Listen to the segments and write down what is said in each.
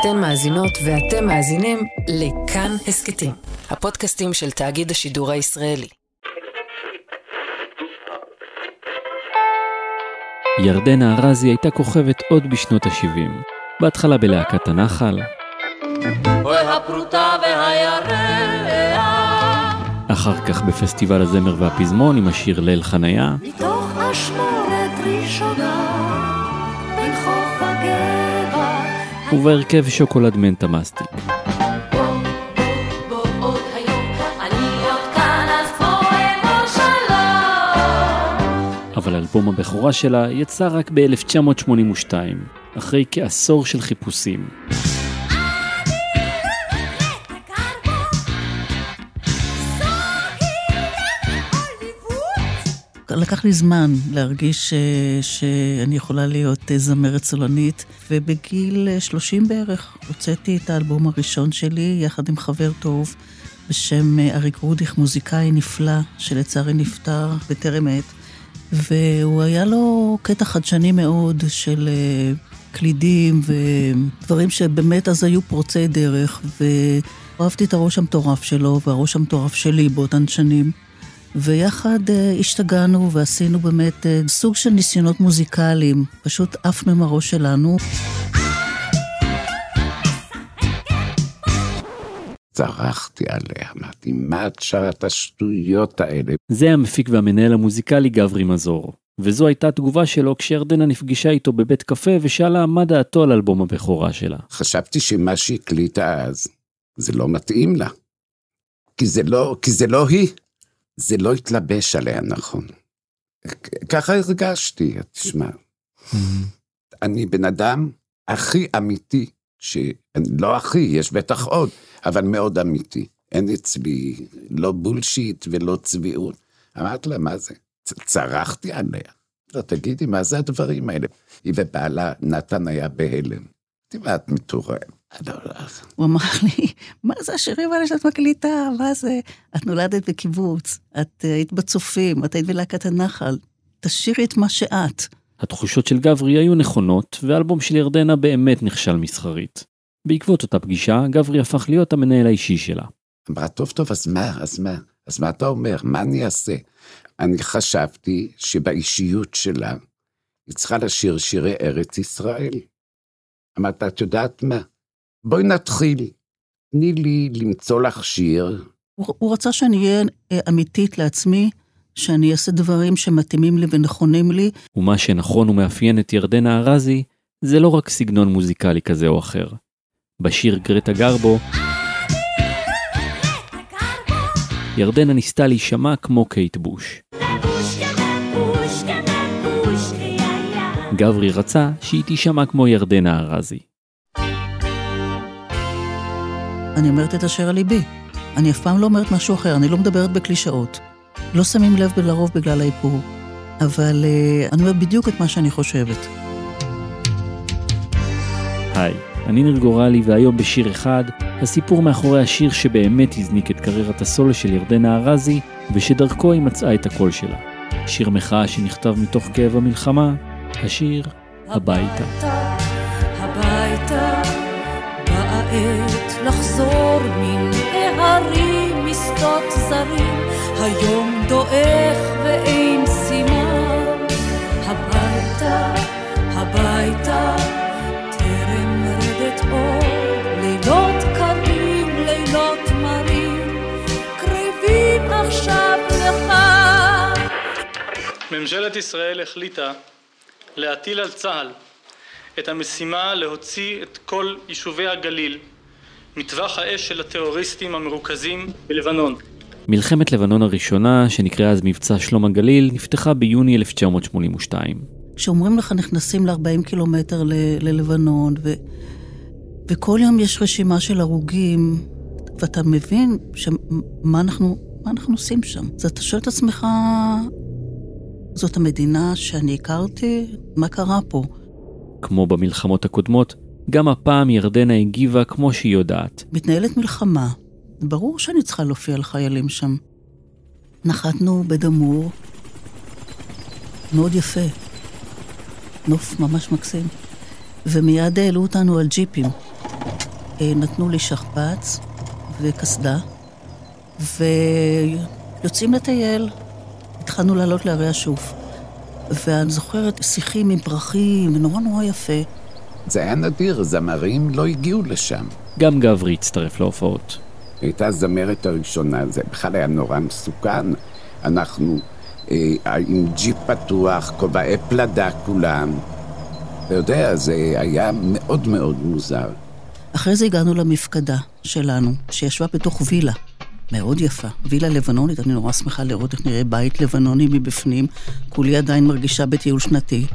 אתן מאזינות ואתם מאזינים לכאן הסכתים, הפודקאסטים של תאגיד השידור הישראלי. ירדנה ארזי הייתה כוכבת עוד בשנות ה-70, בהתחלה בלהקת הנחל, אחר כך בפסטיבל הזמר והפזמון עם השיר ליל חניה, מתוך אשמורת ראשונה, ובהרכב שוקולד מנטה מסטיק. אבל אלבום הבכורה שלה יצא רק ב-1982, אחרי כעשור של חיפושים. לקח לי זמן להרגיש ש... שאני יכולה להיות אה, זמרת סולנית, ובגיל אה, 30 בערך הוצאתי את האלבום הראשון שלי, יחד עם חבר טוב בשם אה, אריק רודיך, מוזיקאי נפלא, שלצערי נפטר בטרם עת, והוא היה לו קטע חדשני מאוד של אה, קלידים ודברים שבאמת אז היו פורצי דרך, ואהבתי את הראש המטורף שלו והראש המטורף שלי באותן שנים. ויחד אה, השתגענו ועשינו באמת אה, סוג של ניסיונות מוזיקליים, פשוט עפנו עם הראש שלנו. צרחתי עליה, אמרתי, מה את שרה את השטויות האלה? זה המפיק והמנהל המוזיקלי גברי מזור. וזו הייתה התגובה שלו כשירדנה נפגשה איתו בבית קפה ושאלה מה דעתו על אלבום הבכורה שלה. חשבתי שמה שהקליטה אז, זה לא מתאים לה. כי זה לא, כי זה לא היא. זה לא התלבש עליה נכון. ככה הרגשתי, תשמע. אני בן אדם הכי אמיתי, ש... לא הכי, יש בטח עוד, אבל מאוד אמיתי. אין אצלי לא בולשיט ולא צביעות. אמרתי לה, מה זה? צרחתי עליה. לא, תגידי, מה זה הדברים האלה? היא ובעלה, נתן היה בהלם. אמרתי, מה את מתעוררת? הוא אמר לי, מה זה השירים האלה שאת מקליטה? מה זה? את נולדת בקיבוץ, את אה, היית בצופים, את היית בלהקת הנחל. תשאירי את מה שאת. התחושות של גברי היו נכונות, והאלבום של ירדנה באמת נכשל מסחרית. בעקבות אותה פגישה, גברי הפך להיות המנהל האישי שלה. אמרה, טוב, טוב, אז מה, אז מה? אז מה אתה אומר? מה אני אעשה? אני חשבתי שבאישיות שלה, היא צריכה לשיר שירי ארץ ישראל. אמרת, את יודעת מה? בואי נתחיל. תני לי למצוא לך שיר. הוא, הוא רצה שאני אהיה אה, אמיתית לעצמי, שאני אעשה דברים שמתאימים לי ונכונים לי, ומה שנכון ומאפיין את ירדנה ארזי, זה לא רק סגנון מוזיקלי כזה או אחר. בשיר גרטה גרבו, ירדנה ניסתה להישמע כמו קייט בוש. גברי רצה שהיא תישמע כמו ירדנה ארזי. אני אומרת את אשר על ליבי. אני אף פעם לא אומרת משהו אחר, אני לא מדברת בקלישאות. לא שמים לב לרוב בגלל האיפור. אבל אה, אני אומרת בדיוק את מה שאני חושבת. היי, אני ניר גורלי והיום בשיר אחד, הסיפור מאחורי השיר שבאמת הזניק את קריירת הסולו של ירדנה ארזי, ושדרכו היא מצאה את הקול שלה. שיר מחאה שנכתב מתוך כאב המלחמה, השיר הביתה. הביתה, באה מן ההרים משדות זרים, היום דועך ואין סימן. הביתה, הביתה, טרם רדת אור, לילות קרים, לילות מרים, קרבים עכשיו לך. ממשלת ישראל החליטה להטיל על צה"ל את המשימה להוציא את כל יישובי הגליל מטווח האש של הטרוריסטים המרוכזים בלבנון. מלחמת לבנון הראשונה, שנקראה אז מבצע שלום הגליל, נפתחה ביוני 1982. כשאומרים לך נכנסים ל-40 קילומטר ל- ללבנון, ו- וכל יום יש רשימה של הרוגים, ואתה מבין שמה אנחנו, מה אנחנו עושים שם. אז אתה שואל את עצמך, זאת המדינה שאני הכרתי? מה קרה פה? כמו במלחמות הקודמות, גם הפעם ירדנה הגיבה כמו שהיא יודעת. מתנהלת מלחמה, ברור שאני צריכה להופיע לחיילים שם. נחתנו בדמור, מאוד יפה, נוף ממש מקסים, ומיד העלו אותנו על ג'יפים. אה, נתנו לי שכפ"ץ וקסדה, ויוצאים לטייל. התחלנו לעלות להרי השוף. ואני זוכרת שיחים עם פרחים, ונורא נורא יפה. זה היה נדיר, זמרים לא הגיעו לשם. גם גברי הצטרף להופעות. הייתה הזמרת הראשונה, זה בכלל היה נורא מסוכן. אנחנו אה, עם ג'יפ פתוח, כובעי פלדה כולם. אתה יודע, זה היה מאוד מאוד מוזר. אחרי זה הגענו למפקדה שלנו, שישבה בתוך וילה מאוד יפה. וילה לבנונית, אני נורא שמחה לראות איך נראה בית לבנוני מבפנים. כולי עדיין מרגישה בטיול שנתי.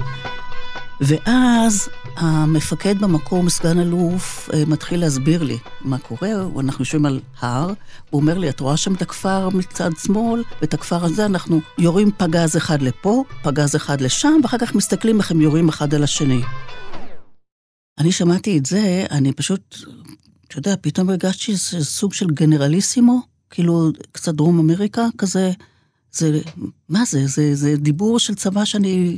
ואז המפקד במקום, סגן אלוף, אה, מתחיל להסביר לי מה קורה, אנחנו יושבים על הר, הוא אומר לי, את רואה שם את הכפר מצד שמאל, ואת הכפר הזה אנחנו יורים פגז אחד לפה, פגז אחד לשם, ואחר כך מסתכלים איך הם יורים אחד על השני. אני שמעתי את זה, אני פשוט, אתה יודע, פתאום הרגשתי שזה סוג של גנרליסימו, כאילו קצת דרום אמריקה כזה. זה, מה זה? זה, זה דיבור של צבא שאני,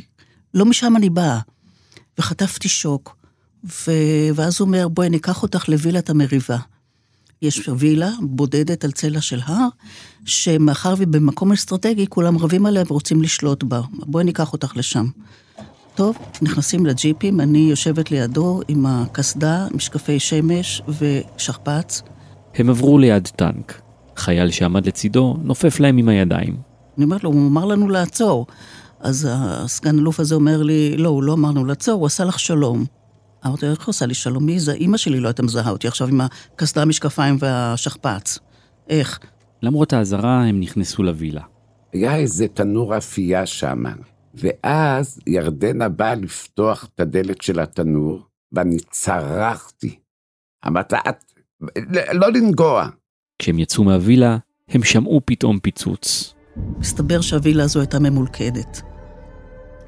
לא משם אני באה. וחטפתי שוק. ו... ואז הוא אומר, בואי, ניקח אותך לווילת המריבה. יש וילה בודדת על צלע של הר, שמאחר והיא במקום אסטרטגי, כולם רבים עליה ורוצים לשלוט בה. בואי ניקח אותך לשם. טוב, נכנסים לג'יפים, אני יושבת לידו עם הקסדה, משקפי שמש ושכפ"ץ. הם עברו ליד טנק. חייל שעמד לצידו נופף להם עם הידיים. אני אומרת לו, הוא אמר לנו לעצור. אז הסגן אלוף הזה אומר לי, לא, הוא לא אמר לנו לעצור, הוא עשה לך שלום. אמרתי, איך הוא עשה לי שלום? מי זה? אימא שלי לא הייתה מזהה אותי עכשיו עם הקסדה, המשקפיים והשכפ"ץ. איך? למרות האזהרה, הם נכנסו לווילה. היה איזה תנור אפייה שם, ואז ירדנה באה לפתוח את הדלת של התנור, ואני צרחתי. אמרת, את, לא לנגוע. כשהם יצאו מהווילה, הם שמעו פתאום פיצוץ. מסתבר שהווילה הזו הייתה ממולכדת.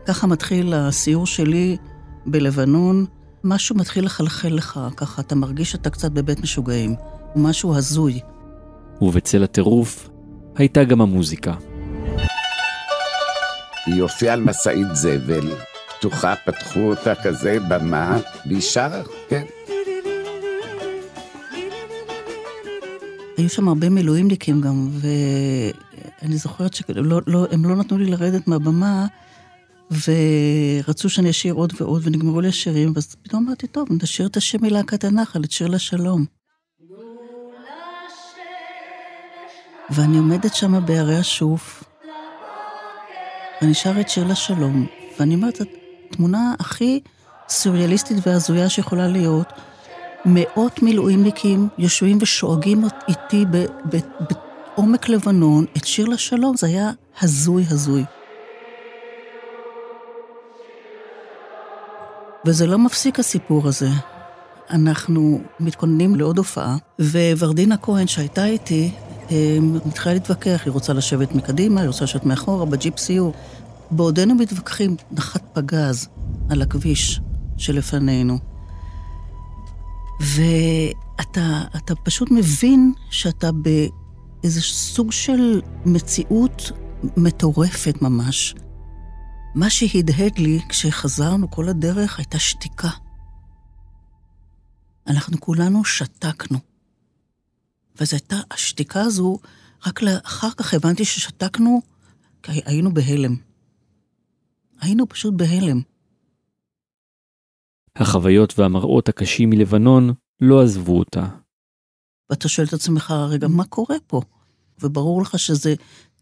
ככה מתחיל הסיור שלי בלבנון, משהו מתחיל לחלחל לך, ככה אתה מרגיש שאתה קצת בבית משוגעים. הוא משהו הזוי. ובצל הטירוף הייתה גם המוזיקה. היא הופיעה על משאית זבל, פתוחה, פתחו אותה כזה, במה, והיא שרה, כן. היו שם הרבה מילואימניקים גם, ואני זוכרת שהם לא, לא, לא נתנו לי לרדת מהבמה, ורצו שאני אשיר עוד ועוד, ונגמרו לי השירים, ואז פתאום אמרתי, טוב, נשיר את השם מלהקת הנחל, את שיר לשלום. ואני עומדת שם בערי השוף, ואני שרה את שיר לשלום, ואני אומרת, התמונה הכי סוריאליסטית והזויה שיכולה להיות, מאות מילואימניקים יושבים ושואגים איתי בעומק לבנון את שיר לשלום, זה היה הזוי הזוי. וזה לא מפסיק הסיפור הזה. אנחנו מתכוננים לעוד הופעה, וורדינה כהן שהייתה איתי, מתחילה להתווכח, היא רוצה לשבת מקדימה, היא רוצה לשבת מאחורה, בג'יפ סיור. בעודנו מתווכחים, נחת פגז על הכביש שלפנינו. ואתה אתה פשוט מבין שאתה באיזה סוג של מציאות מטורפת ממש. מה שהדהד לי כשחזרנו כל הדרך הייתה שתיקה. אנחנו כולנו שתקנו. וזו הייתה, השתיקה הזו, רק אחר כך הבנתי ששתקנו כי היינו בהלם. היינו פשוט בהלם. החוויות והמראות הקשים מלבנון לא עזבו אותה. ואתה שואל את עצמך, רגע, מה קורה פה? וברור לך שזה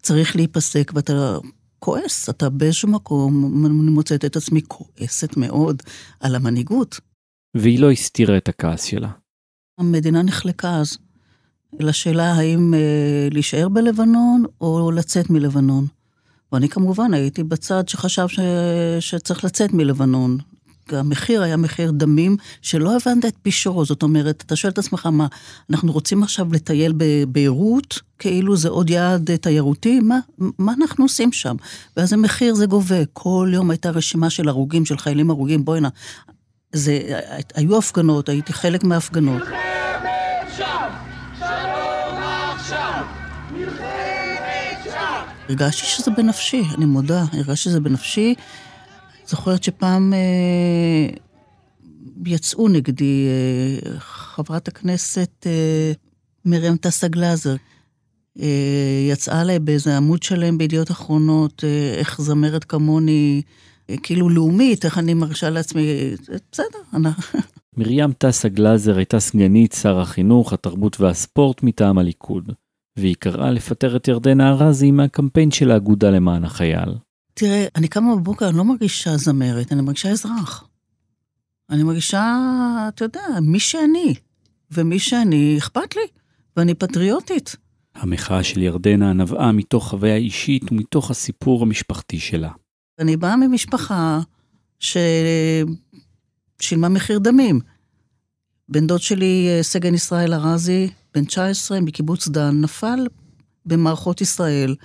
צריך להיפסק, ואתה כועס, אתה באיזשהו מקום, אני מוצאת את עצמי כועסת מאוד על המנהיגות. והיא לא הסתירה את הכעס שלה. המדינה נחלקה אז לשאלה האם אה, להישאר בלבנון או לצאת מלבנון. ואני כמובן הייתי בצד שחשב ש... שצריך לצאת מלבנון. המחיר היה מחיר דמים, שלא הבנת את פישורו. זאת אומרת, אתה שואל את עצמך, מה, אנחנו רוצים עכשיו לטייל בביירות, כאילו זה עוד יעד תיירותי? מה, מה אנחנו עושים שם? ואז המחיר זה גובה. כל יום הייתה רשימה של הרוגים, של חיילים הרוגים, בואי נא. זה, היו הפגנות, הייתי חלק מההפגנות. הרגשתי שזה בנפשי, אני מודה, הרגשתי שזה בנפשי. זוכרת שפעם אה, יצאו נגדי אה, חברת הכנסת אה, מרים טסה גלאזר. אה, יצאה עליי באיזה עמוד שלם בידיעות אחרונות, אה, איך זמרת כמוני, אה, כאילו לאומית, איך אני מרשה לעצמי, אה, בסדר, אני... מרים טסה גלאזר הייתה סגנית שר החינוך, התרבות והספורט מטעם הליכוד, והיא קראה לפטר את ירדנה ארזי מהקמפיין של האגודה למען החייל. תראה, אני קמה בבוקר, אני לא מרגישה זמרת, אני מרגישה אזרח. אני מרגישה, אתה יודע, מי שאני. ומי שאני, אכפת לי, ואני פטריוטית. המחאה של ירדנה נבעה מתוך חוויה אישית ומתוך הסיפור המשפחתי שלה. אני באה ממשפחה ששילמה מחיר דמים. בן דוד שלי, אה, סגן ישראל ארזי, בן 19, מקיבוץ דן, נפל במערכות ישראל.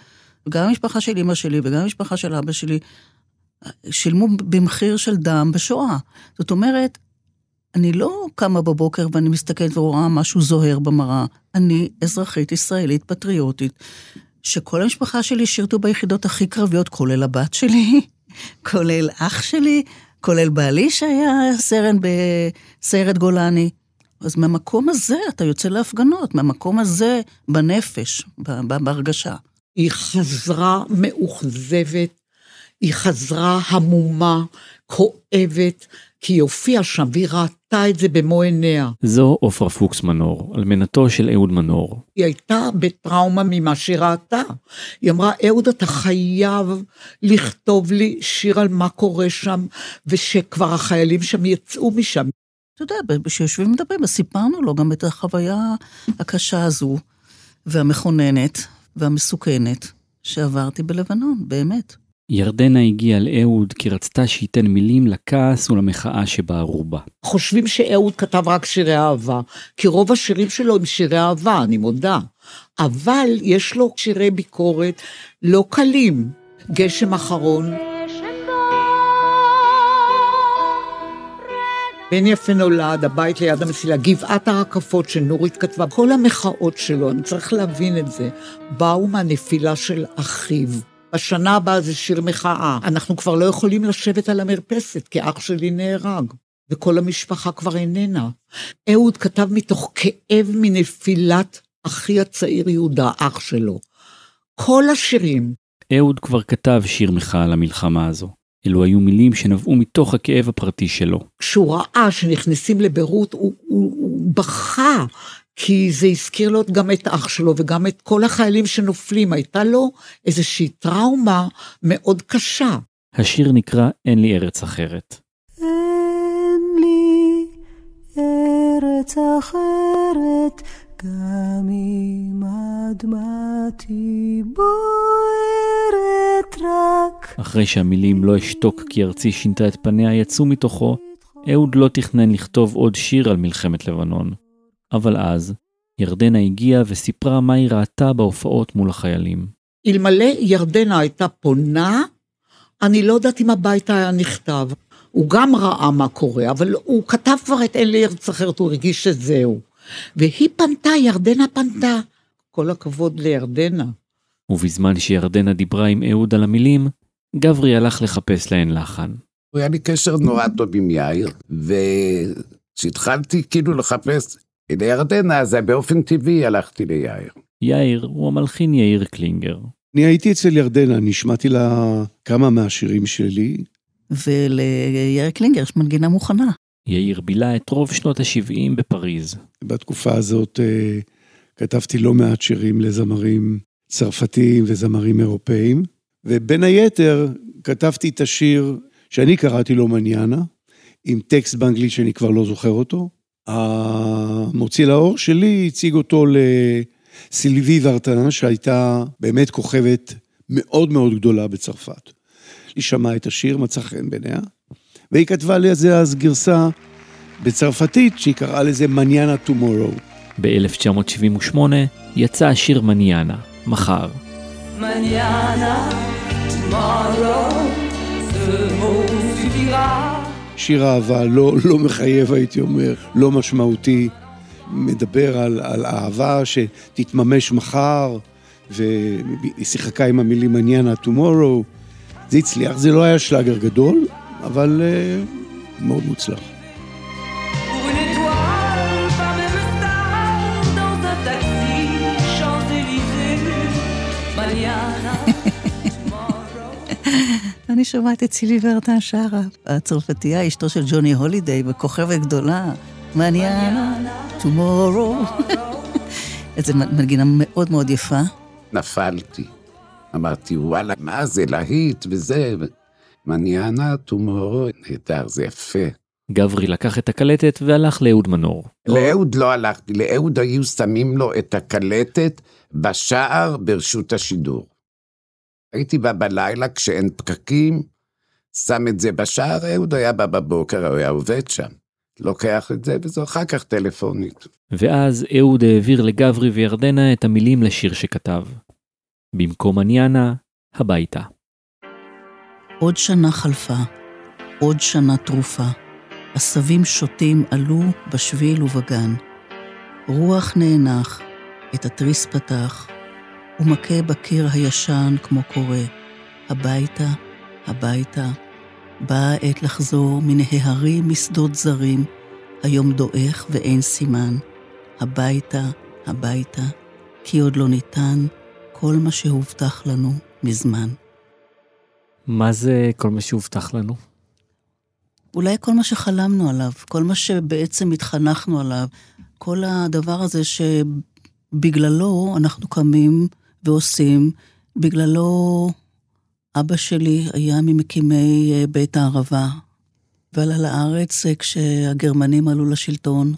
גם המשפחה של אמא שלי וגם המשפחה של אבא שלי שילמו במחיר של דם בשואה. זאת אומרת, אני לא קמה בבוקר ואני מסתכלת ורואה משהו זוהר במראה. אני אזרחית ישראלית פטריוטית, שכל המשפחה שלי שירתו ביחידות הכי קרביות, כולל הבת שלי, כולל אח שלי, כולל בעלי שהיה סרן בסיירת גולני. אז מהמקום הזה אתה יוצא להפגנות, מהמקום הזה בנפש, בהרגשה. היא חזרה מאוכזבת, היא חזרה המומה, כואבת, כי היא הופיעה שם והיא ראתה את זה במו עיניה. זו עופרה פוקס מנור, אלמנתו של אהוד מנור. היא הייתה בטראומה ממה שהיא ראתה. היא אמרה, אהוד, אתה חייב לכתוב לי שיר על מה קורה שם, ושכבר החיילים שם יצאו משם. אתה יודע, כשיושבים ומדברים, אז סיפרנו לו גם את החוויה הקשה הזו, והמכוננת, והמסוכנת, שעברתי בלבנון, באמת. ירדנה הגיעה לאהוד כי רצתה שייתן מילים לכעס ולמחאה שבערו בה. חושבים שאהוד כתב רק שירי אהבה, כי רוב השירים שלו הם שירי אהבה, אני מודה. אבל יש לו שירי ביקורת לא קלים. גשם אחרון, בן יפה נולד, הבית ליד המסילה, גבעת הרקפות שנורית כתבה, כל המחאות שלו, אני צריך להבין את זה, באו מהנפילה של אחיו. בשנה הבאה זה שיר מחאה. אנחנו כבר לא יכולים לשבת על המרפסת, כי אח שלי נהרג, וכל המשפחה כבר איננה. אהוד כתב מתוך כאב מנפילת אחי הצעיר יהודה, אח שלו. כל השירים, אהוד כבר כתב שיר מחאה על המלחמה הזו. אלו היו מילים שנבעו מתוך הכאב הפרטי שלו. כשהוא ראה שנכנסים לביירות, הוא, הוא, הוא בכה, כי זה הזכיר לו גם את אח שלו וגם את כל החיילים שנופלים. הייתה לו איזושהי טראומה מאוד קשה. השיר נקרא "אין לי ארץ אחרת". אין לי ארץ אחרת, גם אם אדמתי רק. אחרי שהמילים "לא אשתוק כי ארצי שינתה את פניה" יצאו מתוכו, אהוד לא תכנן לכתוב עוד שיר על מלחמת לבנון. אבל אז, ירדנה הגיעה וסיפרה מה היא ראתה בהופעות מול החיילים. אלמלא ירדנה הייתה פונה, אני לא יודעת אם הבית היה נכתב. הוא גם ראה מה קורה, אבל הוא כתב כבר את אין לי ארץ אחרת, הוא הרגיש שזהו. והיא פנתה, ירדנה פנתה. כל הכבוד לירדנה. ובזמן שירדנה דיברה עם אהוד על המילים, גברי הלך לחפש להן לחן. היה לי קשר נורא טוב עם יאיר, וכשהתחלתי כאילו לחפש לירדנה, אז באופן טבעי הלכתי ליאיר. יאיר הוא המלחין יאיר קלינגר. אני הייתי אצל ירדנה, אני השמעתי לה כמה מהשירים שלי. וליאיר קלינגר יש מנגינה מוכנה. יאיר בילה את רוב שנות ה-70 בפריז. בתקופה הזאת אה, כתבתי לא מעט שירים לזמרים צרפתיים וזמרים אירופאים, ובין היתר כתבתי את השיר שאני קראתי לו מניאנה, עם טקסט באנגלית שאני כבר לא זוכר אותו. המוציא לאור שלי הציג אותו לסילבי ורטן, שהייתה באמת כוכבת מאוד מאוד גדולה בצרפת. היא שמעה את השיר, מצא חן בעיניה, והיא כתבה לזה אז גרסה בצרפתית, שהיא קראה לזה מניאנה טומורו. ב-1978 יצא השיר מניאנה, מחר. שיר אהבה לא, לא מחייב, הייתי אומר, לא משמעותי. מדבר על, על אהבה שתתממש מחר, והיא שיחקה עם המילים מניאנה טומורו. זה הצליח, זה לא היה שלאגר גדול, אבל uh, מאוד מוצלח. אני שומעת את צילי ורטן שרה, הצרפתייה, אשתו של ג'וני הולידיי, וכוכבת גדולה, מניאנה, טומורו. איזו מנגינה מאוד מאוד יפה. נפלתי. אמרתי, וואלה, מה זה להיט וזה. מניאנה, טומורו, נהדר, זה יפה. גברי לקח את הקלטת והלך לאהוד מנור. לאהוד לא הלכתי, לאהוד היו שמים לו את הקלטת בשער ברשות השידור. הייתי בא בלילה כשאין פקקים, שם את זה בשער, אהוד היה בא בבוקר, הוא היה עובד שם. לוקח את זה, וזו אחר כך טלפונית. ואז אהוד העביר לגברי וירדנה את המילים לשיר שכתב. במקום עניינה, הביתה. עוד שנה חלפה, עוד שנה תרופה. עשבים שוטים עלו בשביל ובגן. רוח נאנח, את התריס פתח, ומכה בקיר הישן כמו קורא. הביתה, הביתה, באה עת לחזור מן ההרים משדות זרים, היום דועך ואין סימן. הביתה, הביתה, כי עוד לא ניתן כל מה שהובטח לנו מזמן. מה זה כל מה שהובטח לנו? אולי כל מה שחלמנו עליו, כל מה שבעצם התחנכנו עליו, כל הדבר הזה שבגללו אנחנו קמים ועושים, בגללו אבא שלי היה ממקימי אה, בית הערבה, ועלה לארץ אה, כשהגרמנים עלו לשלטון,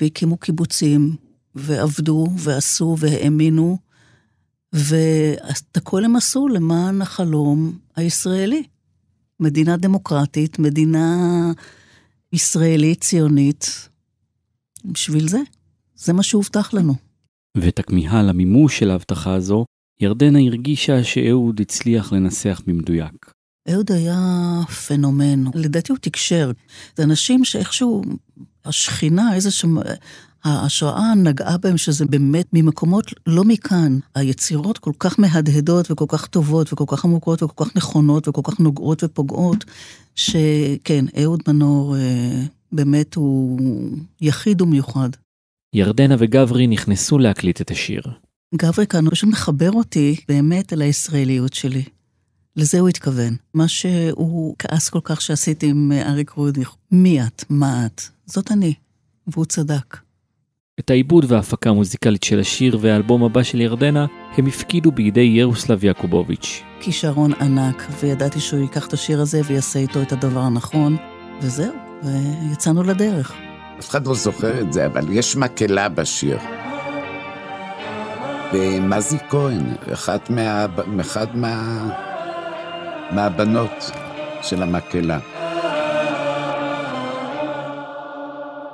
והקימו קיבוצים, ועבדו, ועשו, והאמינו, ואת הכל הם עשו למען החלום הישראלי. מדינה דמוקרטית, מדינה ישראלית, ציונית. בשביל זה, זה מה שהובטח לנו. ואת הכמיהה למימוש של ההבטחה הזו, ירדנה הרגישה שאהוד הצליח לנסח במדויק. אהוד היה פנומן, לדעתי הוא תקשר. זה אנשים שאיכשהו, השכינה, איזה שם... ההשראה נגעה בהם שזה באמת ממקומות לא מכאן. היצירות כל כך מהדהדות וכל כך טובות וכל כך עמוקות וכל כך נכונות וכל כך נוגעות ופוגעות, שכן, אהוד מנור אה, באמת הוא יחיד ומיוחד. ירדנה וגברי נכנסו להקליט את השיר. גברי כאן פשוט מחבר אותי באמת אל הישראליות שלי. לזה הוא התכוון. מה שהוא כעס כל כך שעשיתי עם אריק רודיך, מי את? מה את? זאת אני. והוא צדק. את העיבוד וההפקה המוזיקלית של השיר והאלבום הבא של ירדנה הם הפקידו בידי ירוסלב יעקובוביץ'. כישרון ענק, וידעתי שהוא ייקח את השיר הזה ויעשה איתו את הדבר הנכון, וזהו, ויצאנו לדרך. אף אחד לא זוכר את זה, אבל יש מקהלה בשיר. ומזי כהן, אחת מה... אחת מה... מהבנות של המקהלה.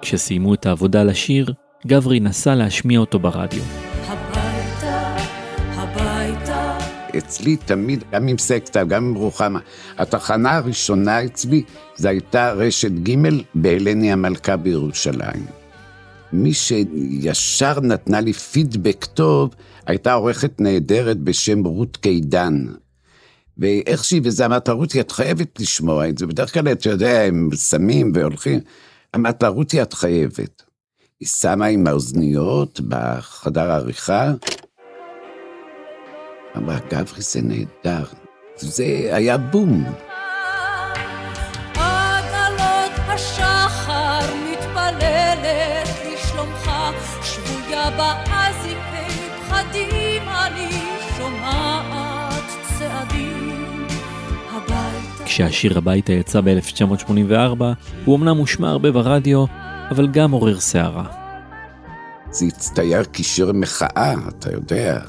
כשסיימו את העבודה לשיר, גברי נסע להשמיע אותו ברדיו. אצלי תמיד, גם עם סקטה, גם עם רוחמה, התחנה הראשונה אצלי, זו הייתה רשת ג' בהלני המלכה בירושלים. מי שישר נתנה לי פידבק טוב, הייתה עורכת נהדרת בשם רות קידן. ואיך שהיא וזה אמרת, רותי, את חייבת לשמוע את זה. בדרך כלל, אתה יודע, הם שמים והולכים. אמרת לה, רותי, את חייבת. היא שמה עם האוזניות בחדר העריכה. אמרה, גברי, זה נהדר. זה היה בום. באזיקי פחדים אני שומעת צעדים הביתה. כשהשיר הביתה יצא ב-1984, הוא אמנם הושמע הרבה ברדיו, אבל גם עורר סערה. זה הצטייר כשיר מחאה, אתה יודע.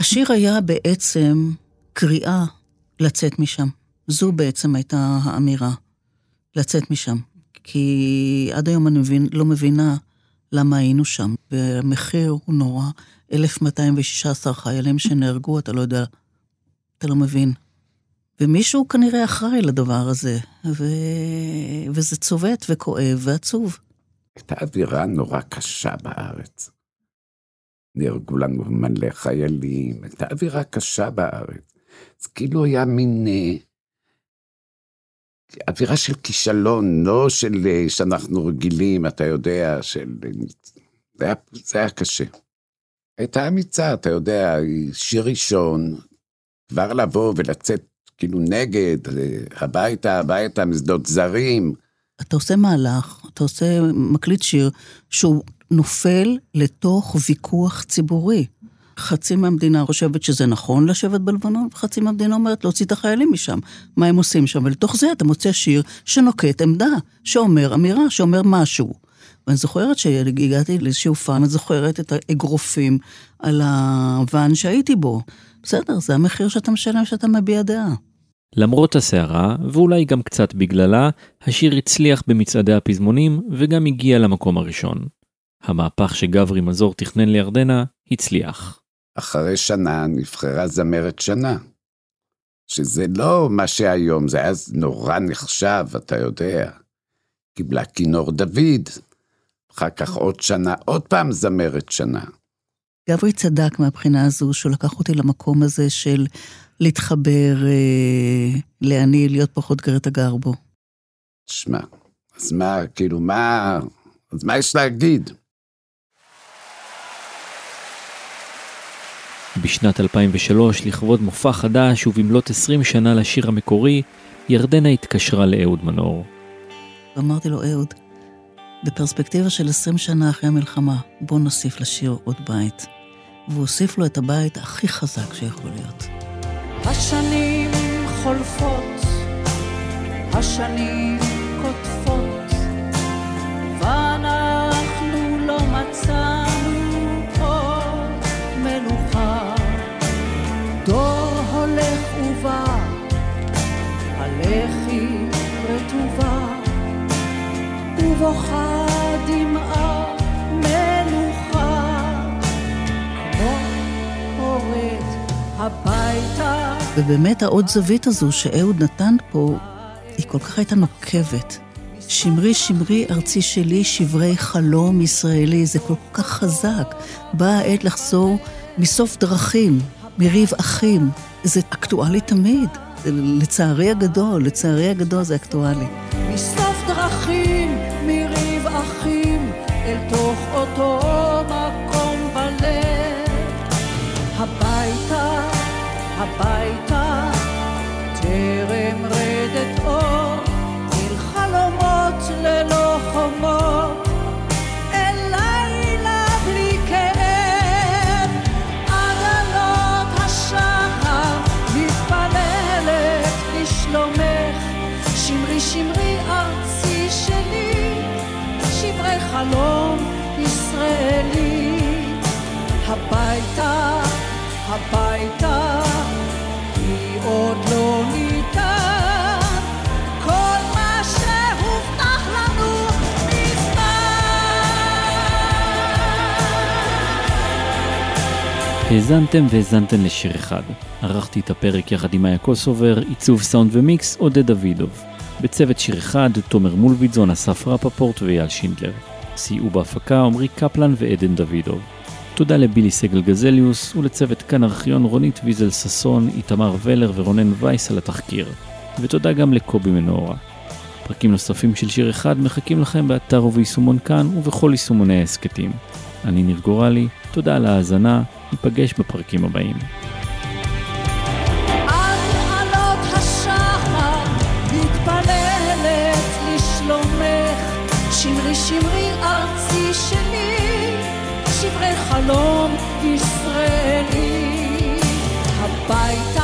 השיר היה בעצם קריאה לצאת משם. זו בעצם הייתה האמירה, לצאת משם. כי עד היום אני מבין, לא מבינה למה היינו שם. והמחיר הוא נורא. 1216 חיילים שנהרגו, אתה לא יודע, אתה לא מבין. ומישהו כנראה אחראי לדבר הזה, ו... וזה צובט וכואב ועצוב. הייתה אווירה נורא קשה בארץ. נהרגו לנו מלא חיילים, הייתה אווירה קשה בארץ. זה כאילו היה מין אה, אווירה של כישלון, לא של אה, שאנחנו רגילים, אתה יודע, של... זה היה, זה היה קשה. הייתה אמיצה, אתה יודע, שיר ראשון, כבר לבוא ולצאת כאילו נגד, הביתה, הביתה, משדות זרים. אתה עושה מהלך, אתה עושה, מקליט שיר, שהוא נופל לתוך ויכוח ציבורי. חצי מהמדינה חושבת שזה נכון לשבת בלבנון, וחצי מהמדינה אומרת להוציא את החיילים משם. מה הם עושים שם? ולתוך זה אתה מוצא שיר שנוקט עמדה, שאומר אמירה, שאומר משהו. ואני זוכרת שהגעתי לאיזשהו פאן, אני זוכרת את האגרופים על הוואן שהייתי בו. בסדר, זה המחיר שאתה משלם שאתה מביע דעה. למרות הסערה, ואולי גם קצת בגללה, השיר הצליח במצעדי הפזמונים וגם הגיע למקום הראשון. המהפך שגברי מזור תכנן לירדנה הצליח. אחרי שנה נבחרה זמרת שנה. שזה לא מה שהיום, זה היה נורא נחשב, אתה יודע. קיבלה כינור דוד, אחר כך עוד שנה, עוד פעם זמרת שנה. גברי צדק מהבחינה הזו, שהוא לקח אותי למקום הזה של להתחבר אה, לעני, להיות פחות גרטה גרבו. שמע, אז מה, כאילו, מה, אז מה יש להגיד? בשנת 2003, לכבוד מופע חדש ובמלאת 20 שנה לשיר המקורי, ירדנה התקשרה לאהוד מנור. ואמרתי לו, אהוד, בפרספקטיבה של 20 שנה אחרי המלחמה, בוא נוסיף לשיר עוד בית. והוא הוסיף לו את הבית הכי חזק שיכול להיות. השנים חולפות, השנים ובוכה דמעה מלוכה, כמו הביתה. ובאמת העוד זווית הזו שאהוד נתן פה, היא כל כך הייתה נוקבת. שמרי שמרי ארצי שלי, שברי חלום ישראלי, זה כל כך חזק. באה העת לחזור מסוף דרכים, מריב אחים. זה אקטואלי תמיד. לצערי הגדול, לצערי הגדול זה אקטואלי. אל תוך אותו מקום בלב. הביתה, הביתה, טרם רדת הביתה, הביתה, כי עוד לא ניתן כל מה שהובטח לנו האזנתם והאזנתן לשיר אחד. ערכתי את הפרק יחד עם מאיה קוסובר, עיצוב סאונד ומיקס עודד דוידוב. בצוות שיר אחד, תומר מולביטזון, אסף רפפורט ואייל שינדלר. סייעו בהפקה עמרי קפלן ועדן דוידוב. תודה לבילי סגל גזליוס ולצוות כאן ארכיון רונית ויזל ששון, איתמר ולר ורונן וייס על התחקיר. ותודה גם לקובי מנורה. פרקים נוספים של שיר אחד מחכים לכם באתר וביישומון כאן ובכל יישומוני ההסכתים. אני ניר גורלי, תודה על ההאזנה, ניפגש בפרקים הבאים. שמרי ארצי שברי חלום ישראלי. הביתה